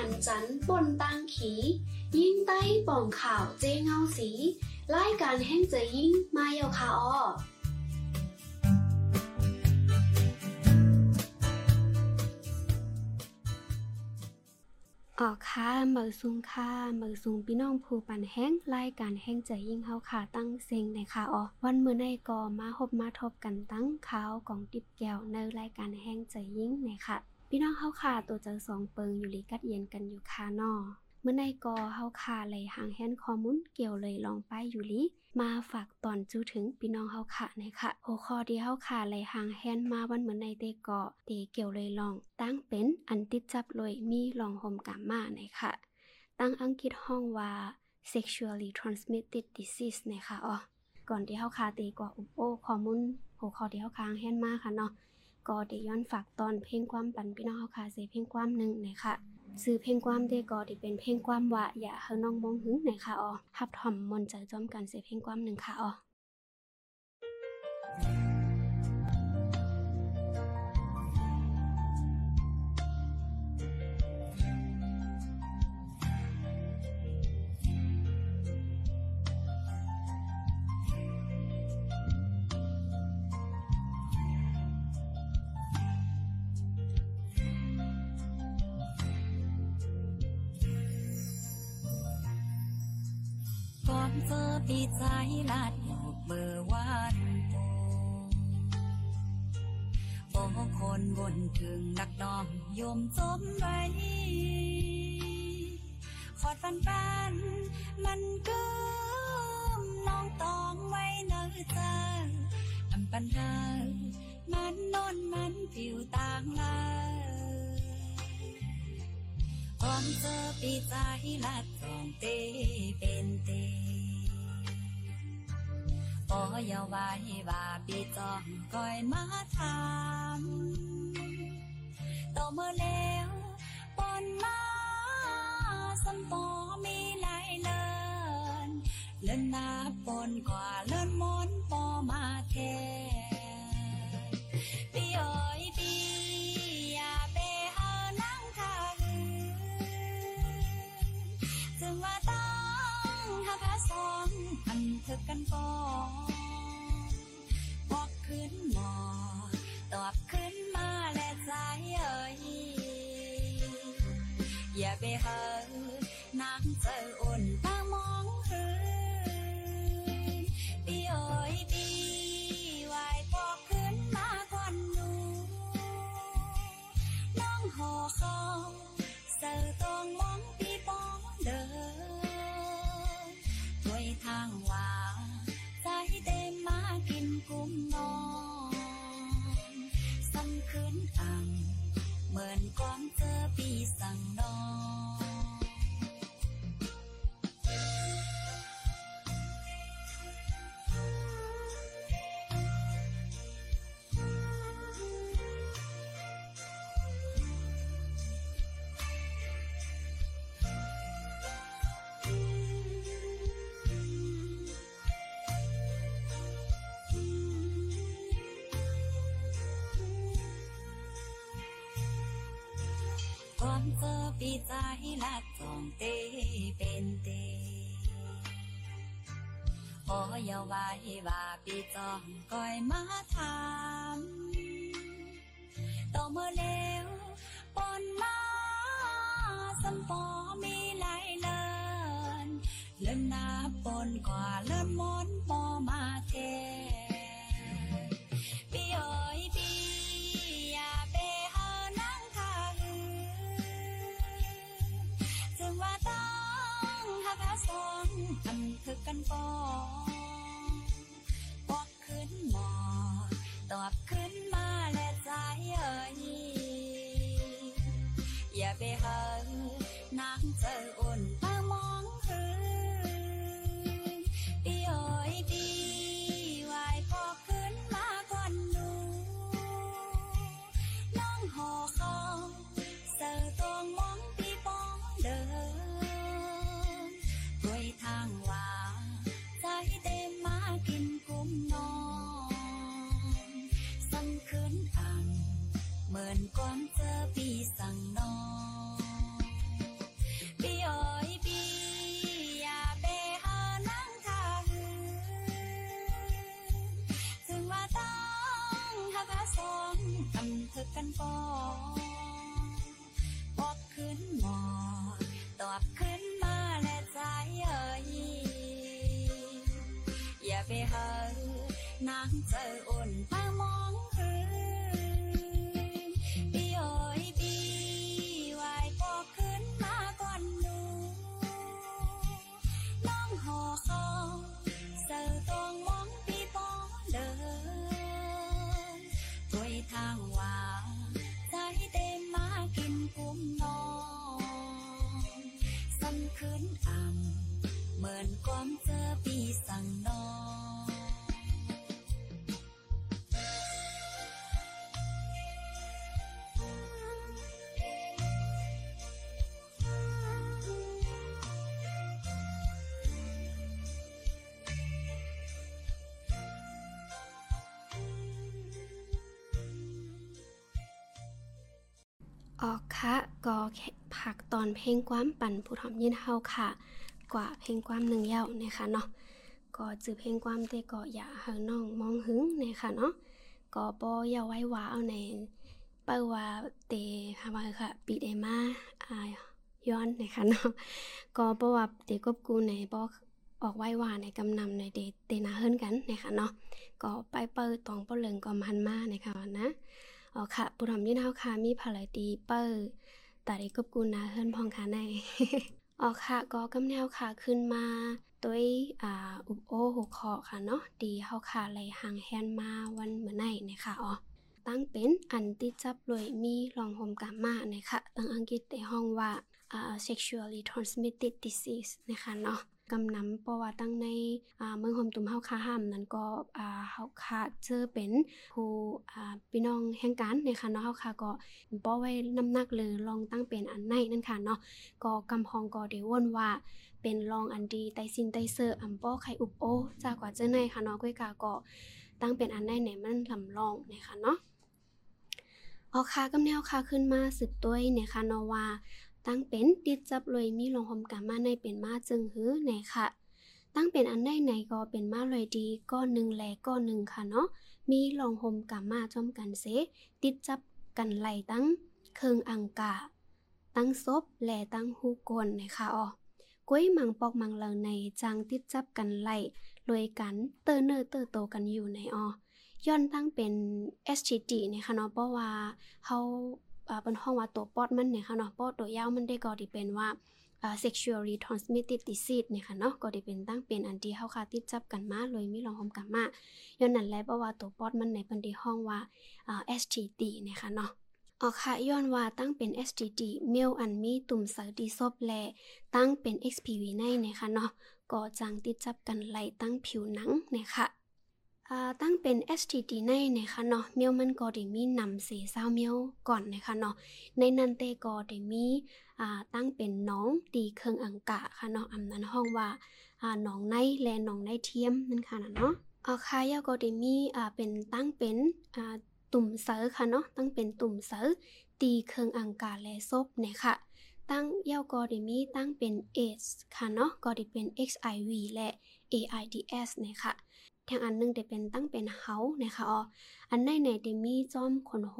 พันจันทร์บนตังขี ยิ่งใต้ป่องข่าวเจเงาสีรายการแห่งเจยิ่งมาเยาคาออออกค่ะเมือซุงค่ะเมือซุงพี่น้องผู้ปันแห้งรายการแห้งใจยิ่งเฮาค่ะตั้งเซ็งในค่ะอ๋อวันมื้อในก็มาพบมาทบกันตั้งข่าวของติบแก้วในรายการแห้งใจยิ่งในค่ะ พี่น้องเฮาค่ะตัวเจอสองเปิงอยู่ลิกัดเย็นกันอยู่ค่ะนอเมื่อในกอเฮาค่ะเลยหางแฮนข้อมูลเกี่ยวเลยลองไปอยู่ลิมาฝากตอนจูถึงพี่น้องเฮาค่ะในค่ะหัวข้อที่เฮาค่ะเลยหางแฮนมาวันเหมือนในเตกอเตเกี่ยวเลยลอง ตั้งเป็นอันติดจับเลยมีลองห่มกามาในค่ะ ตั้งอังกฤษห้องว่า sexually transmitted disease นะคะอ๋อก่อนที่เฮาค่ะเตกออุโอข้อมูลหัวข้อที่เฮาค้างแฮนมาค่ะเนาะ ก็ไดย้อนฝากตอนเพลงความปันพี่น้องเฮาค่ะเสเพลงความหนึ่งนะคะซื้อเพลงความเดก็ที่เป็นเพลงความว่าอย่าเฮาน้องมองหึงนะคะอ๋อฮับทอมมนใจจอมกันเสเพลงความหนึ่งค่ะอ๋อ ก่อนเจอปีใจลาดหมูกเมื่อวานโอ้คนบนถึงนักน้องโยมจมไว้ขอดฟันปันมันก็น้องตองไว้เนื้อใจอำปันหามันนอนมันผิวต่างลาก่อนเจอปีใจลัดกองเตเป็นเต โอ้อยาไว้ว่าปีจองก้อยมาถามต่อ อย่าไปเฮอนางเจออุ่นตามองหือปีเอ้ยปีไหวบอกขึ้นมาก่อนหนูน้องหอคอเสือต้องมองปีปองเดินด้วยทางว่าใจเต็มมากินกุ้มนอนสั่งคืนอังเหมือนก้อนเจอปีสั่ง โอ้อยาไว้ว่าปีจองก้อยมาถามต่อเมื่อแล้วปนมาสัมปอมีหลายเลินเลินนาปนกว่าเลินมมอนปอมาแทนปีเอ้ยปีอย่าไปหานั่งทาหือจึงว่าต้องหาพระสองอันคือกันปอ kan po. คะก็ผักตอนเพลงความปั่นผู้ทอมยินเฮาค่ะ กว่าเพลงความหนึ่งเย้านะคะเนาะก็จือเพลงความเตก็อย่าเฮาน้องมองหึงนะคะเนาะก็บ่อย่าไว้ว่าเอาในเปิ้ว่าเตหาว่าค่ะปีเดมาอ่าย้อนนะคะเนาะก็บ่ว่าเตกบกูในบ่ออกไว้ว่าในกำนำในเดเตนาเฮิรนกันนะคะเนาะก็ไปเปิดตองบ่เลิงก็มันมานะคะนะ อ๋อค่ะ ปุถมยี่นเฮาค่ะมีภารตีเปอร์ตาได้กบกูนาเฮิรนพองค่ะในอ๋อค่ะก็กำแนวค่ะขึ้นมาด้วยอ่าอุบโอหูคอค่ะเนาะดีเฮาค่ะไหลหางแฮนมาวันเมื่อไหนนะคะอ๋อตั้งเป็นอันติจับเลยมีลองโฮมกามานะคะตั้งอังกฤษในห้องว่าอ่า sexually transmitted disease นะคะเนาะ กำนำเพราะว่าตั้งในเมืองโฮมตุมเฮาคาห้ามนั้นก็เฮาคาเจอเป็นผู้พี่น้องแห่งการนะคะเนาะเฮาคาก็บ่ไว้น้ำหนักเลยลองตั้งเป็นอันไหนนั่นค่ะเนาะก็กำฮองก็ได้วนว่าเป็นรองอันดีไตซินไตเซอร์อัมป้อไข่อุบโอจากกว่าเจ้าในค่ะเนาะก้อยกาก็ตั้งเป็นอันได้ไหนมันลำลองนะคะเนาะเอาคากำแนวคาขึ้นมาสืบตัวเนี่ยค่ะเนาะว่า ตั้งเป็นติดจับเลยมีลงหอมกามาในเป็นมาจึงหือไหนค่ะ ตั้งเป็นอันได้ไหนก็เป็นมาเลยดีก้อนหนึ่งแลก้อนหนึ่งค่ะเนาะมีลองหอมกามาจอมกันเสติดจับกันไหลตั้งเคิงอังกา ตั้งซบแลตั้งฮูกนนะคะอ๋อก้วยมังปอกมังเหล่าในจางติดจับกันไหลรวยกันเตอเนอร์เตอโตกันอยู่ในออย้อนตั้งเป็น STD นะคะเนาะเพราะว่าเฮาอ่า เป็นห้องว่าตัวปอดมันเนี่ยค่ะเนาะปอดตัวยาวมันได้ก็ที่เป็นว่า sexually transmitted disease เนี่ยค่ะเนาะก็ได้เป็นตั้งเป็นอันที่เฮาค่ะติดจับกันมาเลยมีลองหอมกันมาย้อนนั้นแหละเพราะว่าตัวปอดมันในเพิ่นได้ห้องว่า STD เนี่ยค่ะเนาะออกค่ะย้อนว่าตั้งเป็น STD เมลอันมีตุ่มเสร์ดีซบแลตั้งเป็น XPV ในเนะคะเนาะก็จังติดจับกันไหลตั้งผิวหนังเนะคะอ่า ตั้งเป็น STD ในนะคะเนาะเมลมันก็ได้มีนำเสเศร้าเมลก่อนนะคะเนาะในนันเตก็ได้มีตั้งเป็นน้องดีเครื่องอังกะค่ะเนาะอำนั้นห้องว่าน้องในและน้องในเทียมนั่นค่ะเนาะเอาค่ะยาก็ได้มีเป็นตั้งเป็นตุ่มเสอค่ะเนาะตั้งเป็นตุ่มเสอตีเครื่องอังกาและซบเนี่ยค่ะตั้งเย่าก็ได้มีตั้งเป็น AIDS ค่ะเนาะก็ด้เป็น XIV และ AIDS เนี่ยค่ะ ทางอันหนึงได้เป็นตั้งเป็นเฮานะคะอ๋ออันในไหนได้มีจอมขนโห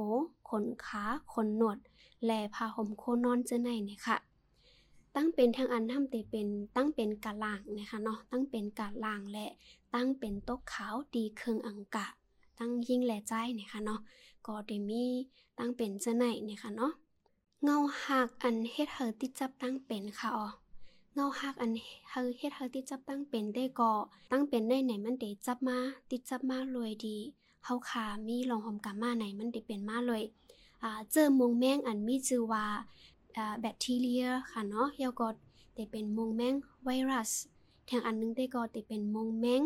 ขนขาขนหนวด และผ้าห่มโคนอนเจอในเนี่ยค่ะตั้งเป็นทางอันทำแต่เป็นตั้งเป็นกะล่างนะคะเนาะตั้งเป็นกะล่างและตั้งเป็นโต๊ะขาวดีเครื่องอังกะ ตั้งยิ่งแหล่ใจเนี่ยค่ะเนาะก็ได้มีตั้งเป็นเจ้าไหนเนี่ยค่ะเนาะเงาหักอันเฮ็ดเฮอติดจับตั้งเป็นค่ะอ๋อ เงาหักอันเฮอเฮ็ดเฮอติดจับตั้งเป็นได้ก็ตั้งเป็นได้ไหนมันได้จับมาติดจับมาเลยดีเฮาขามีลองหอมกามาไหนมันได้เป็นมาเลยอ่าเจอมงแมงอันมีชื่อว่าอ่าแบคทีเรียค่ะเนาะแล้วก็ได้เป็นมงแมงไวรัสทางอันหนึงได้ก็ได้เป็นมงแมง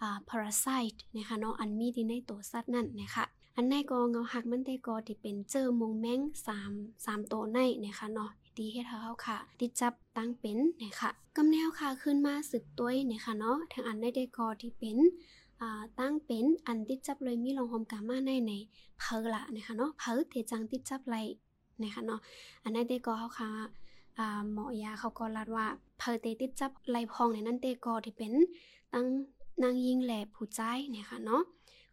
อ่า parasite นะคะเนาะอันมีที่ในตัวสัตว์นั่นนะคะอันในก็เงาหักมันได้ก็ที่เป็นเจอมงแมง3 3ตัวในนะคะเนาะ ดีเฮ็ดเฮาค่ะ ติดจับตั้งเป็นนะคะกำแนวค่ะขึ้นมาสึกตัวนะคะเนาะทางอันได้ได้ก็ที่เป็นอ่าตั้งเป็นอันติดจับเลยมีลองหอมกามาในในเพอละนะคะเนาะเพอเทจังติดจับไรนะคะเนาะอันนั้นได้ก็เฮาค่ะอ่าหมอยาเขาก็รัดว่าเพอเตติดจับไรพองในนั้นเตก็ที่เป็นตั้งนางยิงแหลผู้ใจเนี่ยค่ะเนาะ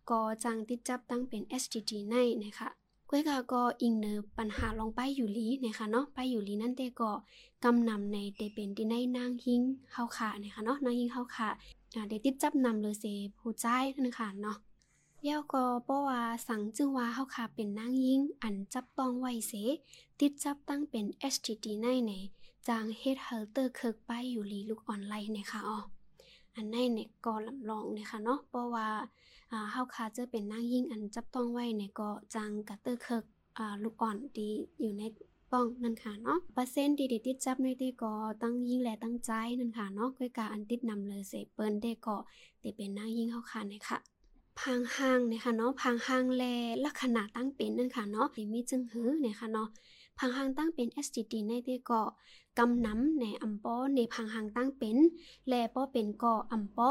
ก็จังติดจับตั้งเป็น STD ในนะคะ ก้วยกาก็อิงเนอปัญหาลองไปอยู่ลีนะคะเนาะไปอยู่ลีนั่นเตก็กำนำในเตเป็นที่ในนางยิงเฮาขานะคะเนาะนางยิงเฮาขาอ่าได้ติดจับนำเลยเสผู้ใจนั่นค่ะเนาะเย้าก็เพราะว่าสังจึงว่าเฮาค่ะเป็นนางยิงอันจับต้องไว้เสติดจับตั้งเป็น STD ในในจางเฮ็ดเฮลเตอร์เคิกไปอยู่ลีลูกออนไลน์นะคะอ๋ออันในเนี่ยก็ลำลองนะคะเนาะเพราะว่า อ่าเฮาค่ะจะเป็นนางยิ่งอันจับต้องไว้เนี่ยก็จางกะเตอร์เคิกอ่าลูกอ่อนดีอยู่ในป้องนั่นค่ะเนาะเปอร์เซ็นต์ที่ได้ติดจับในเด้ก็ตั้งยิ่งและตั้งใจนั่นค่ะเนาะก้อยกาอันติดนำเลยเสเปิ้นเด้ก็ได้เป็นนางยิ่งเฮาค่ะนะคะพังห้างนะคะเนาะพังห้างแลลักษณะตั้งเป็นนั่นค่ะเนาะที่มีจึงหือนะคะเนาะพังห้างตั้งเป็น STD ในเด้ก็กำน้ำในอำป้อในพังห้างตั้งเป็น แลป้อเป็นก่ออำป้อ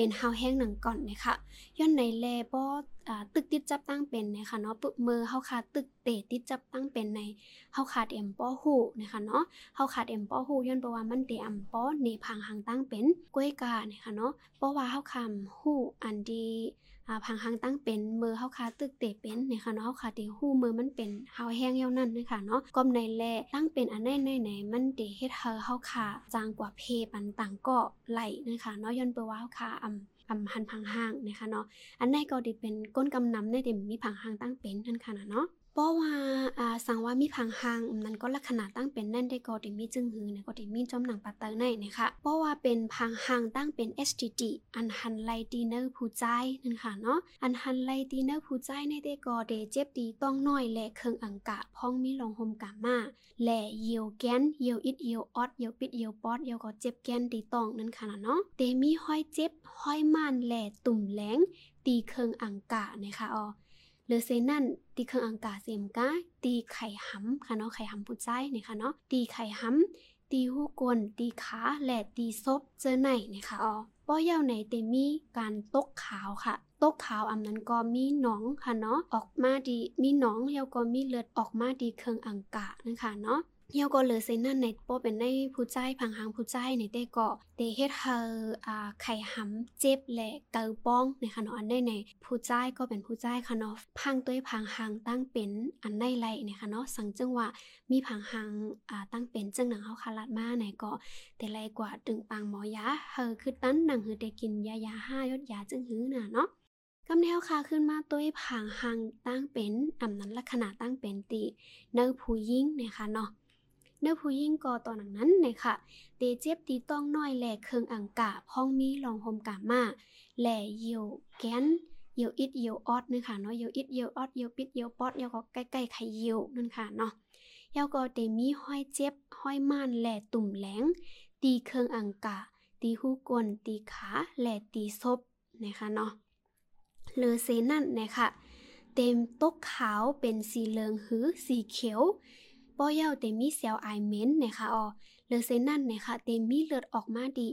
เป็นเฮาแห้งหนังก่อนนะคะย้อนในแลป้ออ่าตึกติดจับตั้งเป็นนะคะเนาะปึกมือเฮาขาดตึกเตะติดจับตั้งเป็นในเฮาขาดเอ็มป้อหูนะคะเนาะเฮาขาดเอ็มป้อหูย้อนเพราะว่ามันเตะอมป้อในพังหางตั้งเป็นกล้วยกานะคะเนาะเพราะว่าเฮาคำหูอันดี อ่าพังหางตั้งเป็นเมื่อเฮาคาตึกเตเป็นนะคะเนาะเฮาคาเตะหูมือมันเป็นเฮาแห้งเย่านั่นนะคะเนาะก้มในแลตั้งเป็นอันไหนในไหนมันเตเฮ็ดเฮาเฮาคาจางกว่าเพปันต่างก็ไหลนะคะเนาะย้อนเปว่าเฮาคาอำอำหันพังห้างนะคะเนาะอันในก็ดิเป็นก้นกำนำในเดมมีผังหางตั้งเป็นนั่นค่ะนะเนาะ เพราะว่าอ่าสังว่ามีผังหางนั้นก็ลักษณะตั้งเป็นนั่นได้ก็ดิมีจึงหือนี่ยก็ดิมีจอมหนังปัตเตอร์ในนะคะเพราะว่าเป็นผังหางตั้งเป็น STD อันหันไลดีเนอร์ผู้ใจนั่นค่ะเนาะอันหันไลดีเนอร์ผู้ใจในได้ก็เดเจ็บดีต้องน้อยและเครื่องอังกะพ้องมีลงหมกามาแหล่เยียวแกนเยียวอิดเยียวออดเยียวปิดเยียวปอดเยียวก็เจ็บแกนดีต้องนั่นค่ะเนาะเตมีห้อยเจ็บห้อยม่านแหล่ตุ่มแหลงตีเคิงอังกะนะคะอ๋อ หรือเซนั่นตีเคิงอังกาเสียมกาตีไข่หำค่ะเนาะไข่หำผู้ใจนะคะเนาะตีไข่หำตีหูกวนตีขาและตีซบเจอไหนเนี่ยค่ะอ๋อป้อยาวไหนเตมีการตกขาวค่ะตกขาวอำนั้นก็มีหนองค่ะเนาะออกมาดีมีหนองแล้วก็มีเลือดออกมาดีเคิงอังกะนะคะเนาะ เฮียวก็เลยเซนนั่นในโปเป็นในผู้ใจพังหางผู้ใจในเต้ก็เตเฮ็ดเฮาอ่าไข่หำเจ็บและเกาป้องในะคะเนาะอันได้ในผู้ใจก็เป็นผู้ใจค่ะเนาะพังตัวยพังหางตั้งเป็นอันได้ไรนะคะเนาะสังจังว่ามีพังหางอ่าตั้งเป็นจังหนังเฮาคาลัดมาไหนก็แต่ไรกว่าตึงปังหมอยาเฮอคือตั้นหนังหือได้กินยายาห้ายอดยาจึงหือน่ะเนาะกำแนวค่ะขึ้นมาตัวผางหังตั้งเป็นอำนั้นลักษณะตั้งเป็นติเนื้อผู้ยิ่งนะคะเนาะ เนื้อผู้ยิ่งก็ตอนนั้นนะคะเตเจ็บตีต้องน้อยแหล่เคืองอังกะพ้องมีลองโฮมกามาแหล่เยียวแกนเยียวอิดเยียวออดนะคะเนาะเยียวอิดเยียวออดเยียวปิดเยียวปอดเยียวก็ใกล้ๆไข่เยียวนั่นค่ะเนาะเยาก็เตมีห้อยเจ็บห้อยม่านแหล่ตุ่มแหลงตีเคืองอังกะ ตีหูกวนตีขาแหล่ตีซบนะคะเนาะเลอเซนั่นนะคะเต็มตกขาวเป็นสีเหลืองหือสีเขียว ป้อเย้าเต็มมีเซลไอเมนนะคะอ๋อเลอเซนั่นนะคะเต็มมีเลือดออกมาดี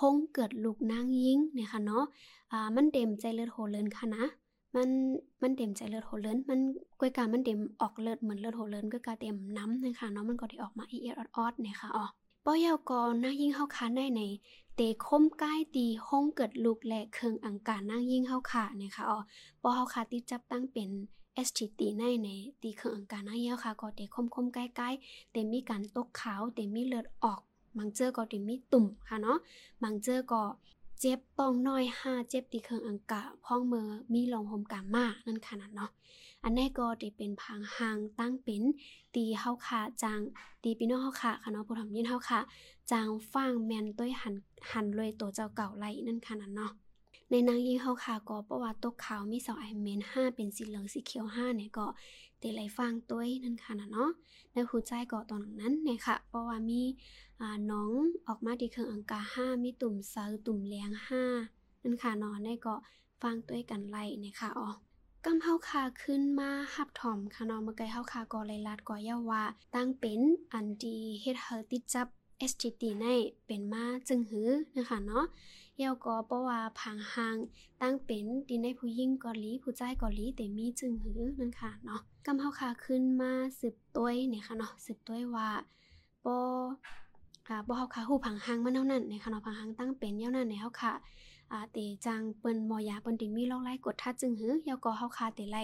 หงเกิดลูกนางยิงนะคะเนาะอ่ามันเต็มใจเลือดโหเลินค่ะนะมันมันเต็มใจเลือดโหเลินมันกวยการมันเต็มออกเลือดเหมือนเลือดโหเลินก็กาเต็มน้ำนะคะเนาะมันก็ได้ออกมาอีเอออดๆนะคะอ๋อป้อเย้าก็นางยิงเข้าค้าได้ในเตคมใกล้ตีห้องเกิดลูกและเคืองอังการนั่งยิ่งเฮาค่ะนะคะอ๋อปอเฮาค่ะติดจับตั้งเป็น STT ในในตีเคืองอังการนั่งยิ่งเฮาค่ะก็เตคมคมๆใกล้ๆเต็มมีการตกขาวเต็มมีเลือดออกบางเจอก็เตมีตุ่มค่ะเนาะบางเจอก็เจ็บป้องน้อยห้าเจ็บตีเครื่องอังกะพ้องเมือมีลองหมกามานั่นขนาดเนาะอันนี้ก็ได้เป็นพังหางตั้งเป็นตีเฮาค่ะจางตีพี่น้อเฮาค่ะค่ะเนาะผู้ทำยินเฮาค่ะจางฟังแมนต้วยหันหันเลยตัวเจ้าเก่าไล่นั่นค่ะนั่นเนาะ ในนางยิงเฮาค่ะก็ประวัติตกขาวมีสองไอเมนห้าเป็นสีเหลืองสีเขียวห้าเนี่ยก็เตไลฟังต้วนั่นค่ะนั่นเนาะในหัวใจก็ตอนนั้นเนี่ยค่ะเพราะว่ามีอ่าน้องออกมาที่เครื่องอังกาห้ามีตุ่มเซาตุ่มเลียงห้านั่นค่ะเนาะในก็ฟังต้วกันไล่เนี่ยค่ะอ๋อกำเฮาคาขึ้นมาหับถอมค่ะนาะเมื่อไกลเฮาคากอไลลัดกอเยาวาตั้งเป็นอันดีเฮ็ดเฮาติดจับ SGT ในเป็นมาจึงหือนะคะเนาะ เยวก็เพราะว่าผังหางตั้งเป็นดินในผู้ยิ่งกอลีผู้ใจกอลีแต่มีจึงหือนั่นค่ะเนาะกำเฮาคาขึ้นมาสืบต้วยเนี่ยค่ะเนาะสืบต้วยว่าปออ่าบ่เฮาคาฮู้ผังหางมันเท่านั้นนะคะเนาะผังหางตั้งเป็นเท่านั้นในเฮาค่ะ อ่าเตจังเปิ้นมอยาเปิ้นติมีลองไล่กดทัดจึงหือยอก็เฮาคาเตไล่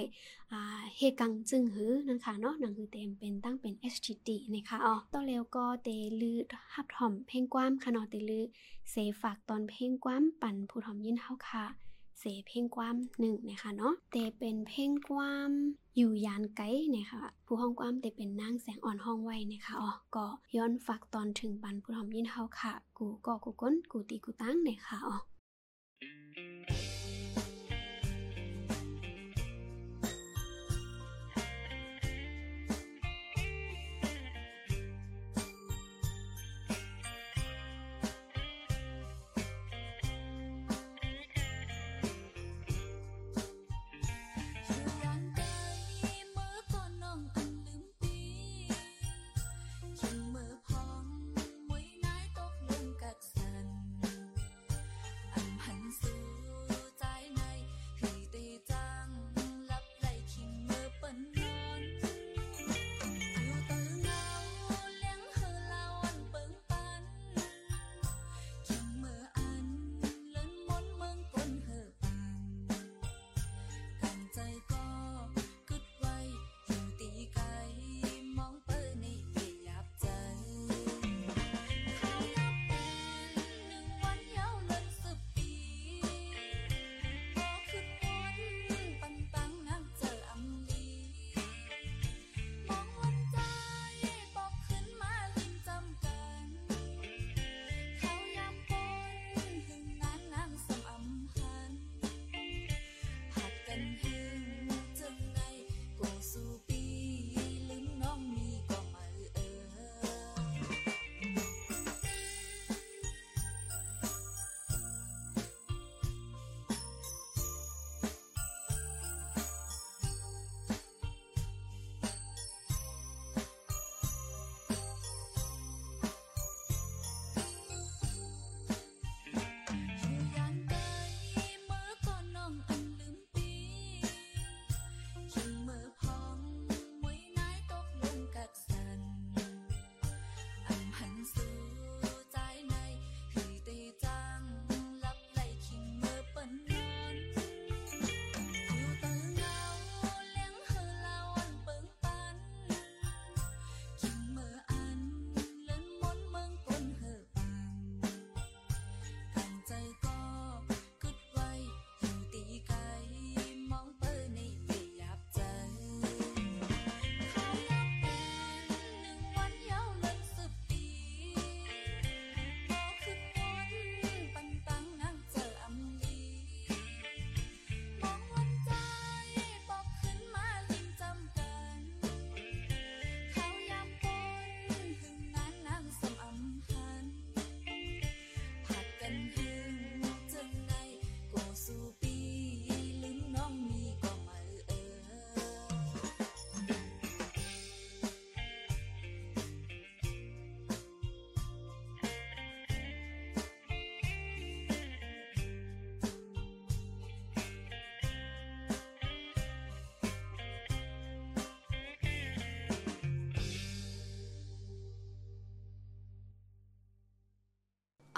อ่าเฮกังจึงหือนั่นค่ะเนาะนั่นคือเต็มเป็นตั้งเป็น HTT นะคะอ๋อต่อแล้วก็เตลือฮับถ่อมเพลงกว้ามค่ะเนาะเตลือเสฝากตอนเพลงกว้ามปั่นผู้ถ่อมยินเฮาค่ะเสเพลงกว้ามหนึ่งนะคะเนาะเตเป็นเพลงกว้ามอยู่ยานไกนะคะผู้ห้องกว้ามเตเป็นนางแสงอ่อนห้องไว้นะคะอ๋อก็ย้อนฝากตอนถึงปันผู้ถ่อมยินเฮาค่ะ กูก็กูก้นกูตีกูตั้งนะคะอ๋อ อ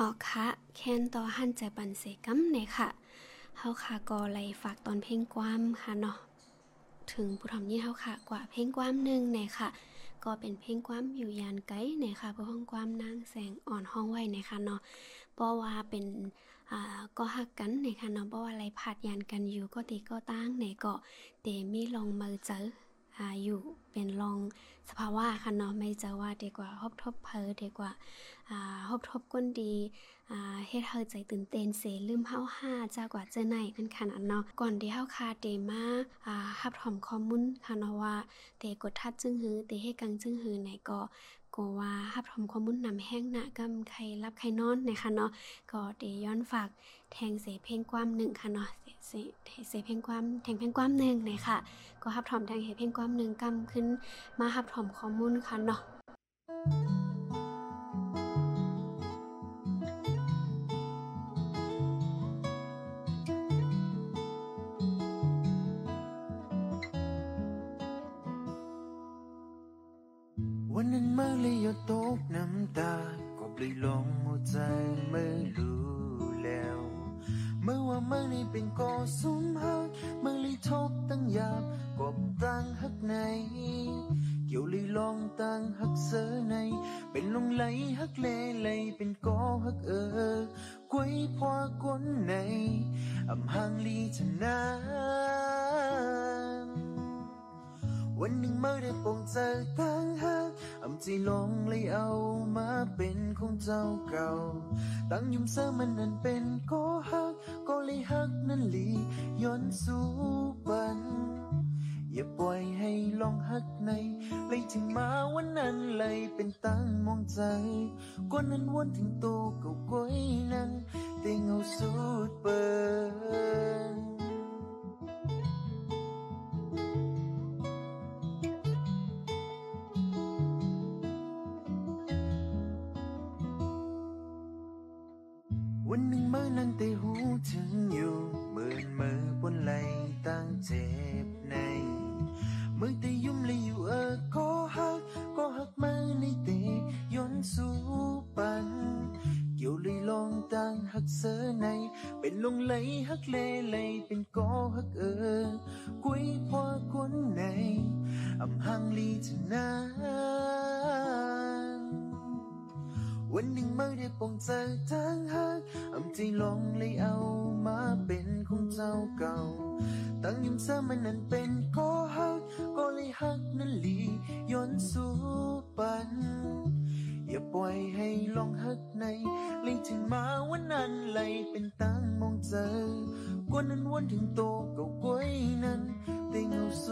ออกค่ะแค้นต่อหันใจปันเสกัมเนี่ยค่ะเฮาค่ะก็ไลฝากตอนเพลงกว้ามค่ะเนาะถึงผู้ทำยี่เฮาค่ะกว่าเพลงกว้ามหนึ่งเนี่ยค่ะ ก็เป็นเพลงกว้ามอยู่ยานไกลเนี่ยค่ะผู้ห้องกว้ามนางแสงอ่อนห้องไว้เนี่ยค่ะเนาะเพราะว่าเป็นอ่าก็ฮักกันเนี่ยค่ะเนาะเพราะว่าอะไรผาดยานกันอยู่ก็ตีก็ตั้งเนี่ยก็เตมีลองมือเจออ่าอยู่ เป็นลองสภาวะค่ะเนาะไม่จอว่าดีกว่าฮบทบเพอดีกว่าอ่าฮบทบก้นดีอ่าเฮ็ดเฮาใจตื่นเต้นเสลืมเฮาห้าจากว่าเจอในนั่นขนาดเนาะก่อนที่เฮาคาเตมาอ่ารับถอมข้อมูลค่ะเนาะว่าเตกดทัดจึงหือเตเฮ็ดกังจึงหือไหนก็ก็ว่ารับถอมข้อมูลนำแห้งนะกำใครรับใครนอนนะคะเนาะก็เตย้อนฝาก แทงเสเพงความหนึ่งค่ะเนาะเสเสเพงความแทงเพงความหนึ่งเลยค่ะ ก็ฮับถอมแทงเหเพงความหนึ่งกำขึ้นมาฮับถอมข้อมูลค่ะเนาะ กบตั้งฮักในเกี่ยวลีลองตั้งฮักเสือในเป็นลงไหลฮักเลไหลเป็นกอฮักเออกวยพอกวนในอำหางลีชนะวันหนึ่งเมื่อได้ปองเจอตั้งฮักอำจีลงเลยเอามาเป็นของเจ้าเก่า ตั้งยุ่มเสือมันนั้นเป็นก็ฮัก ก็เลยฮักนั้นลีย้อนสู่บัน อย่าปล่อยให้ลองฮักในเลยถึงมาวันนั้นเลยเป็นตั้งมองใจกว่านั้นวนถึงโตเก่าก้อยนั้นเต็งเอาสูดเปิด เก่าตั้งยิ้มเสอมันนั้นเป็นก็ฮักก็เลยฮักนั้นหลีย้อนสู่ปัน อย่าปล่อยให้ลองฮักในเลยถึงมาวันนั้นเลยเป็นตั้งมองเจอกวนนั้นวนถึงโตเก่าก้อยนั้นเต็งเ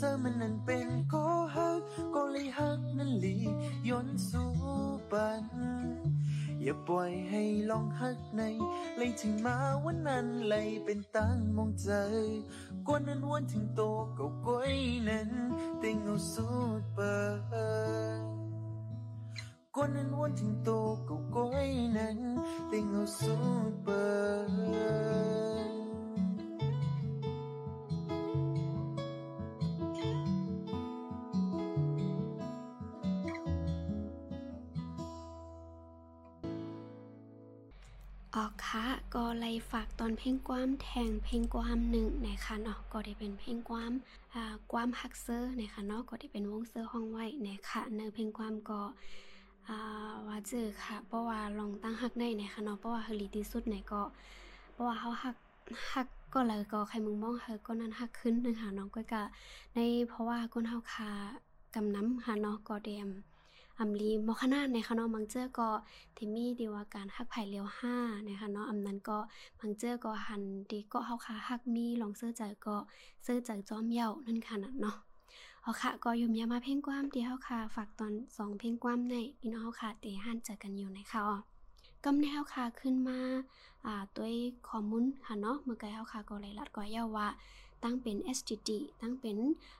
ตั้งยิ้มเสอมันนั้นเป็นก็ฮักก็เลยฮักนั้นหลีย้อนสู่ปันอย่าปล่อยให้ลองฮักในเลยถึงมาวันนั้นเลยเป็นตั้งมองใจกว่านั้นวันถึงโตเก่าก้อยนั้นเต็งเอาสูดเปิดกว่านั้นวันถึงโตเก่าก้อยนั้นเต็งเอาสูดเปิด ออกค่ะก็ไล่ฝากตอนเพลงความแทงเพลงความหนึ่งนะคะเนาะก็ได้เป็นเพลงความอ่าความฮักเซอร์นะคะเนาะก็ได้เป็นวงเซอร์ห้องไว้นะคะเนื้อเพลงความก็อ่าว่าเจอค่ะเพราะว่าลองตั้งฮักได้นะคะเนาะเพราะว่าเฮลิที่สุดเนี่ยก็เพราะว่าเขาฮักฮักก็เลยก็ใครมึงมองเฮอก็นั้นฮักขึ้นนะคะเนาะก็กะในเพราะว่าคนเฮาคากำน้ำค่ะเนาะก็เดม อำลีมอขนาดในคะเนาะบางเจอก็ที่มีดีว่าการฮักไผ่เลียวห้านะคะเนาะอำนั้นก็บางเจอก็หันดีก็เฮาคาฮักมีลองเสื้อใจก็เสื้อใจจอมเหย้านั่นค่ะนะเนาะเอาค่ะก็ยุ่มยามาเพลงความที่เฮาคาฝากตอนสองเพลงความในพี่น้องเฮาคาเตหันเจอกันอยู่ในค่ะอ๋อกำแนวค่ะขึ้นมาอ่าด้วยข้อมูลค่ะเนาะเมื่อกี้เฮาค่ะก็เลยลัดก็ยาว่าตั้งเป็น STD ตั้งเป็น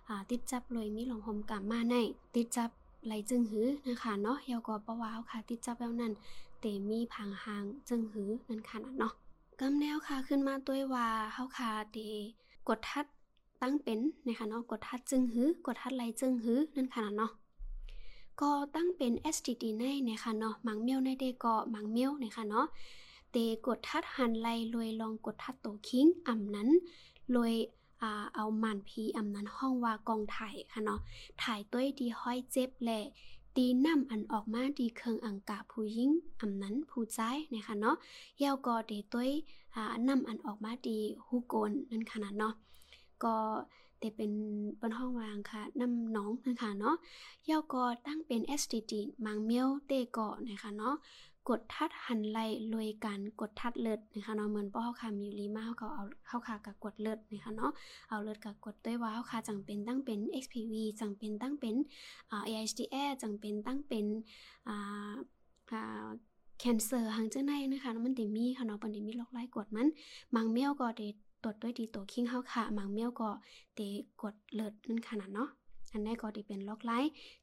อ่าติดจับเลยมีหลงหมกลับมาในติดจับ ไหลจึงหือนะคะเนาะเฮาก็บ่ว่าเฮาค่ะ ติดจับแล้วนั้นเตมีผังหางจึงหือนั่นค่ะน่ะเนาะกำแนวค่ะขึ้นมาด้วว่าเฮาค่ะเตกดทัดตั้งเป็นนะคะเนาะกดทัดจึงหือกดทัดไหลจึงหือนั่นค่ะน่ะเนาะก็ตั้งเป็น STD ในนะคะเนาะมังเมียวในเดก็มังเมียวนะคะเนาะเตกดทัดหันไลลวยลองกดทัดโตคิงอ่ำนั้นลวย อ่าเอามันพีอ่ำนั้นห้องว่ากองถ่ายค่ะเนาะถ่ายต้วยดีห้อยเจ็บแหละดีนำอันออกมาดีเคิงอังกาผู้หญิงอ่ำนั้นผู้ใจนะคะเนาะเยาวก็เดต้วยอ่านำอันออกมาดีฮูโกนนั่นค่ะนะเนาะก็เตเป็นบนห้องวางค่ะนำน้องนะคะเนาะเยาก็ตั้งเป็น STD มังเมียวเตก็นะคะเนาะ กดทัดหันไหลลวยการกดทัดเลิศนะคะเนาะเหมือนป้อเฮาค่ะมีลีมาเฮาก็เอาเฮาค่ะกับกดเลิศนะคะเนาะเอาเลิศกับกดด้วยว่าเฮาค่ะจังเป็นตั้งเป็น XPV จังเป็นตั้งเป็นอ่า AHDR จังเป็นตั้งเป็นอ่าอ่าแคนเซอร์หางเจ้าในนะคะมันติมีค่ะเนาะปันติมีลอกไล่กดมันมังเมียวก็ได้ตรวจด้วยดีตัวคิงเฮาค่ะมังเมียวก็เตกดเลิศนั่นขนาดเนาะอันนี้ก็ด้เป็นลอกไล่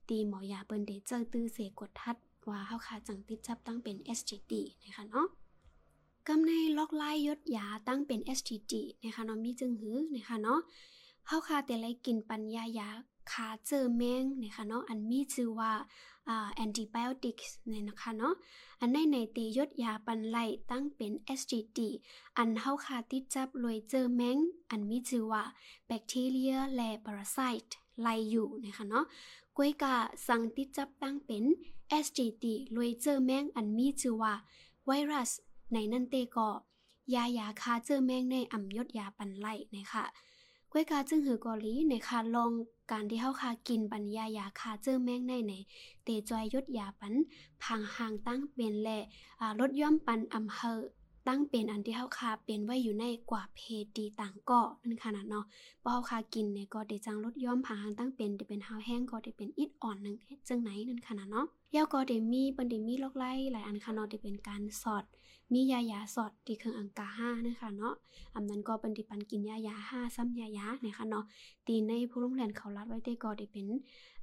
ตีหมอยาเปิ้นได้เจอตื้อเสกดทัด ว่าเฮาค่ะจังติดจับตั้งเป็น SGD นะคะเนาะกำในล็อกไล่ยศยาตั้งเป็น SGD นะคะเนาะมีจึงหือนะคะเนาะเฮาค่ะแต่ไลกินปัญญายาคาเจอแมงนะคะเนาะอันมีชื่อว่าอ่า antibiotics เนี่ยนะคะเนาะอันในในเตยศยาปันไลตั้งเป็น SGD อันเฮาค่ะติดจับรวยเจอแมงอันมีชื่อว่าแบคทีเรียและปรสิตไลอยู่นะคะเนาะ กวยกาสั่งติดจับตั้งเป็น SGD ลวยเจอแมงอันมีชื่อว่า ไวรัส ในนั่นเตก็ยายาคาเจอแมงในอ่ำยศยาปันไล่นะคะกวยกาจึงหือกอลีในคาลองการที่เฮาคากินปัญญายาคาเจอแมงในในเตจอยยศยาปันพังหางตั้งเป็นและอ่ารถย่อมปันอำเภอ ตั้งเป็นอันที่เฮาคาเป็นไว้อยู่ในกว่าเพดีต่างเกาะนั่นขนาดเนาะบ่เฮาคากินเนี่ยก็ได้จังลดย่อมพังหางตั้งเป็นได้เป็นหาแห้งก็ได้เป็นอิดอ่อนนึงจังไหนนั่นขนาดเนาะยาก็ได้มีปันได้มีลอกไล่หลายอันค่ะเนาะได้เป็นการสอด มียายาสอดที่เครื่องอังกาห้านะคะเนาะอำนั้นก็เป็นที่ปันกินยายาห้าซ้ำยายานะคะเนาะตีในผู้โรงเรียนเขารัดไว้ได้ก็ได้เป็น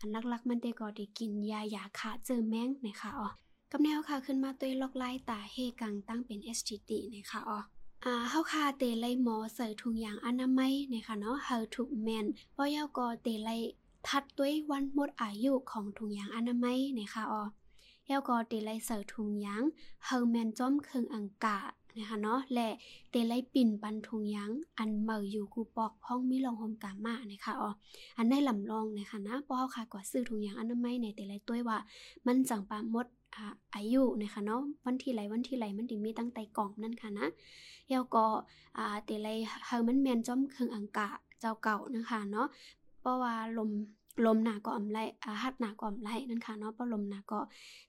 อันลักๆมันได้ก็ได้กินยายาขาเจอแมงนะคะอ๋อ กับแนวค่ะขึ้นมาตัวล็อกไล่ตาเฮกังตั้งเป็น SGD นะคะอ๋ออ่าเฮาคาเตไลหมอใส่ถุงยางอนามัยนะคะเนาะเฮาทุกแมนบ่ยาวก็เตไลทัดด้วยวันหมดอายุของถุงยางอนามัยนะคะอ๋อแล้วก็เตไลเสิร์ถุงยางเฮาแมนจอมเครื่องอังกานะคะเนาะและเตไลปิ่นปันถุงยางอันเมออยู่กูปอกห้องมีรองหอมกามานะคะอ๋ออันได้ลำลองนะคะนะป้อค่ะกว่าซื้อถุงยางอนามัยในเตไลต้วยว่ามันจังปามด อายุนะคะเนาะวันที่ไหลวันที่ไหลมันถึงมีตั้งแต่กล่องนั่นค่ะนะแล้วก็อ่าเตไลเฮามันแมนจอมเครื่องอังกาเจ้าเก่านะคะเนาะเพราะว่าลมลมหนาก็อ่ำไลอาฮัดหนาก็อ่ำไลนั่นค่ะเนาะเพราะลมหนาก็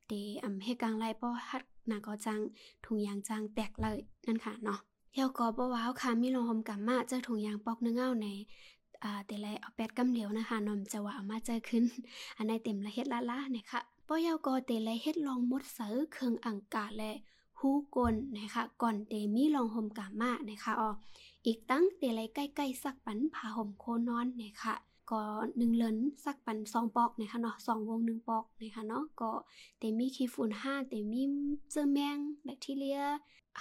เตอ่ำเฮกลางไลเพราะฮัดหนาก็จังถุงยางจังแตกเลยนั่นค่ะเนาะเยวก็บ่ว้าวค่ะมีลงหอมกำมาเจอถุงยางปอกเนื้อเงาในอ่าเตไลเอาแปดกำเหลียวนะคะนอมจะว่าเอามาเจอขึ้น อันในเต็มละเฮ็ดละละเนะคะ ปอยาวก็เตไลเฮ็ดลองมดเสือเครื่องอังกาและฮู้กลนะคะก่อนเตมีลองหอมกำมานะคะอ๋ออีกตั้งเตไลใกล้ๆสักปันผ้าห่มโคนอนนะคะก็หนึ่งเหรินสักปันสองปอกนะคะเนาะสองวงหนึ่งปอกนะคะเนาะก็เตมีขี้ฝุ่นห้าเตมีเจอแมงแบคทีเรีย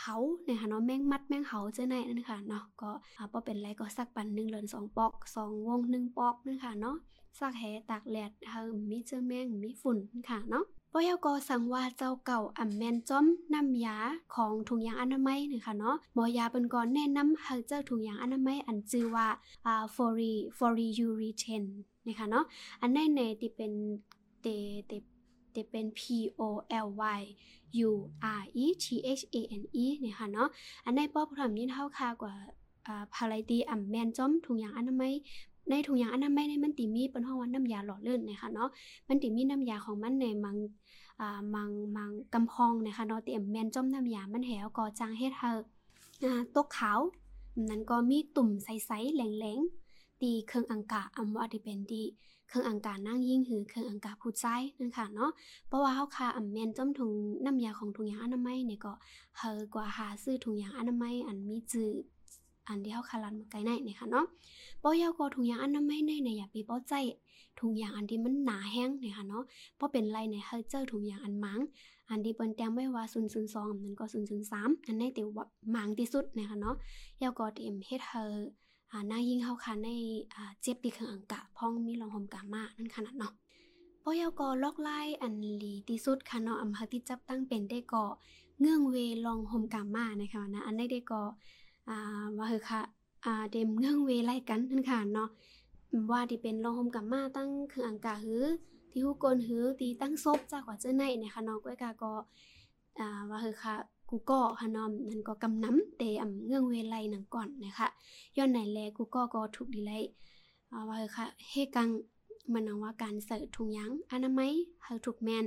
เหาเนะคะเนาะแมงมัดแมงเหาเจอในนั่นค่ะเนาะก็อ่าพอเป็นไรก็สักปันหนึ่งเหรินสองปอกสองวงหนึ่งปอกนั่นค่ะเนาะ สักแหตากแดดเฮามีเจอแมงมีฝุ่นค่ะเนาะปยกสั่งว่าเจ้าเก่าอ่ำแมนจ้อมน้ำยาของถุงยางอนามัยนะคะเนาะหมอยาเป็นก่อนแนะนำให้เจ้าถุงยางอนามัยอันชื่อว่าอ่า fori fori ureten นะคะเนาะอันในในที่เป็นเตเตเตเป็น P O L Y U R E T H A N E นะคะเนาะอันในป้อพรำยินเท่าค่ากว่าอ่าพาไลตีอ่ำแมนจ้อมถุงยางอนามัย ในถุงยางอนามัยในมันติมีเป็นห้องว่าน้ำยาหล่อลื่นนะคะเนาะมันติมีน้ำยาของมันในมังอ่ามังมังกำพองนะคะเนาะเตรียมแมนจ้อมน้ำยามันแหวก็จางเฮ็ดเฮาอ่าตกขาวนั้นก็มีตุ่มใสๆแหลงๆตีเครื่องอังกาอำว่าที่เป็นดีเครื่องอังกานั่งยิ่งหือเครื่องอังกาผู้ใจนั่นค่ะเนาะเพราะว่าเฮาคาอำแมนจ้อมถุงน้ำยาของถุงยางอนามัยเนี่ยก็เฮากว่าหาซื้อถุงยางอนามัยอันมีจือ อันที่เฮาคารันมาไกลในเนี่ยค่ะเนาะบ่ยาวก็ถุงยางอนามัยในเนี่ยอย่าไปบ่ใจถุงยางอันที่มันหนาแห้งเนี่ยค่ะเนาะพอเป็นไรเนี่ยเฮาเจอถุงยางอันมังอันที่เปิ้นแต้มไว้ว่า002อันนั้นก็003อันในที่ว่ามังที่สุดนะคะเนาะยาวก็เตรียมเฮ็ดเฮาอ่าหน้ายิ่งเฮาค่ะในอ่าเจ็บที่เครื่องอังกะพ้องมีรองหอมกามานั่นขนาดเนาะพอยาวก็ลอกไล่อันลีที่สุดค่ะเนาะอำเภอที่จับตั้งเป็นได้ก็เงื่องเวลองหอมกามานะคะนะอันได้ได้ก็ อ่าว่าเฮอค่ะอ่าเดมเงื่องเวไล่กันนั่นค่ะเนาะว่าที่เป็นรองหมกามาตั้งเครื่องอังกะหือ ที่ฮู้กนหือตีตั้งซบจากว่าเจ้าในเนี่ยค่ะเนาะก้อยกาก็อ่าว่าคือค่ะกูก็ค่ะเนาะนั่นก็กำน้ำเตอำเงื่องเวไลหนังก่อนนะคะย้อนไหนแลกูก็ก็ถูกดีไล่ว่าคือค่ะเฮกังมันเอาว่าการเสิร์ถุงยางอนามัยเฮาถูกแมน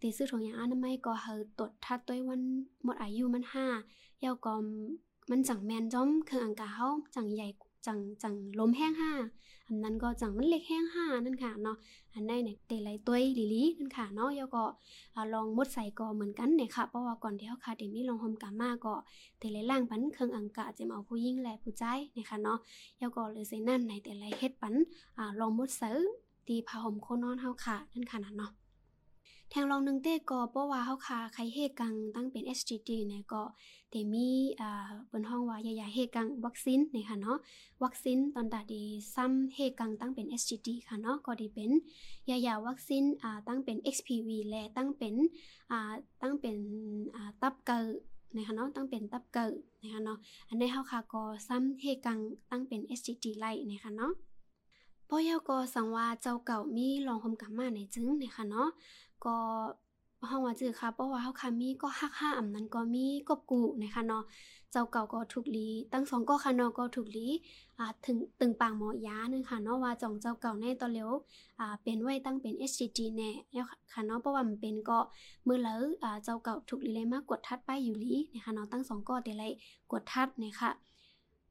ตีซื้อถุงยางอนามัยก็เฮาตรวจทัดด้วยวันหมดอายุมันห้าเยาก็มั มันจังแมนจ้อมเครื่องอังกาเฮาจังใหญ่จังจังลมแห้งห้าอันนั้นก็จังมันเล็กแห้งห้านั่นค่ะเนาะอันใดเนี่ยเตไหลตัวลิลีนั่นค่ะเนาะเยาก็ลองมดใส่ก็เหมือนกันเนี่ยค่ะเพราะว่าก่อนที่เฮาคาเดมีลองโฮมกามาก็เตไหลล่างปันเครื่องอังกาจะเอาผู้หญิงและผู้ชายนะคะเนาะเยาก็เลยใส่นั่นในแต่ไหลเฮ็ดปันอ่าลองมดเสือตีผ้าห่มโคนอนเฮาค่ะนั่นค่ะเนาะ แทงลองนึงเต้ก็เพราะว่าเฮาคาใครเฮกังตั้งเป็น SGD เนี่ยก็เตมีอ่าเปิ้นห้องว่าใหญ่ๆเฮกังวัคซีนเนี่ยค่ะเนาะวัคซีนตอนตาดีซ้ำเฮกังตั้งเป็น SGD ค่ะเนาะก็ดีเป็นยายาวัคซีนอ่าตั้งเป็น XPV และตั้งเป็นอ่าตั้งเป็นอ่าตับเกอนะคะเนาะตั้งเป็นตับเกิดนะคะเนาะอันนี้เฮาค่ะก็ซ้ำเฮกังตั้งเป็น SGD ไล่นะคะเนาะปอยก็สังว่าเจ้าเก่ามีลองคมกับมาในจึงนะคะเนาะ ก็ห้องว่าจือค่ะเพราะว่าเฮาค่ะมีก็ฮักห้าอำนั้นก็มีกบกูนะคะเนาะเจ้าเก่าก็ถูกลีตั้งสองก็ค่ะเนาะก็ถูกลีอ่าถึงตึงปางหมอยานึงค่ะเนาะว่าจ่องเจ้าเก่าในตอนเร็วอ่าเป็นไว้ตั้งเป็น SCG แน่แล้วค่ะเนาะเพราะว่ามันเป็นก็เมื่อเลออ่าเจ้าเก่าถูกลีเลยมากกดทัดไปอยู่ลีนะคะเนาะตั้งสองก็แต่ไรกดทัดนะคะ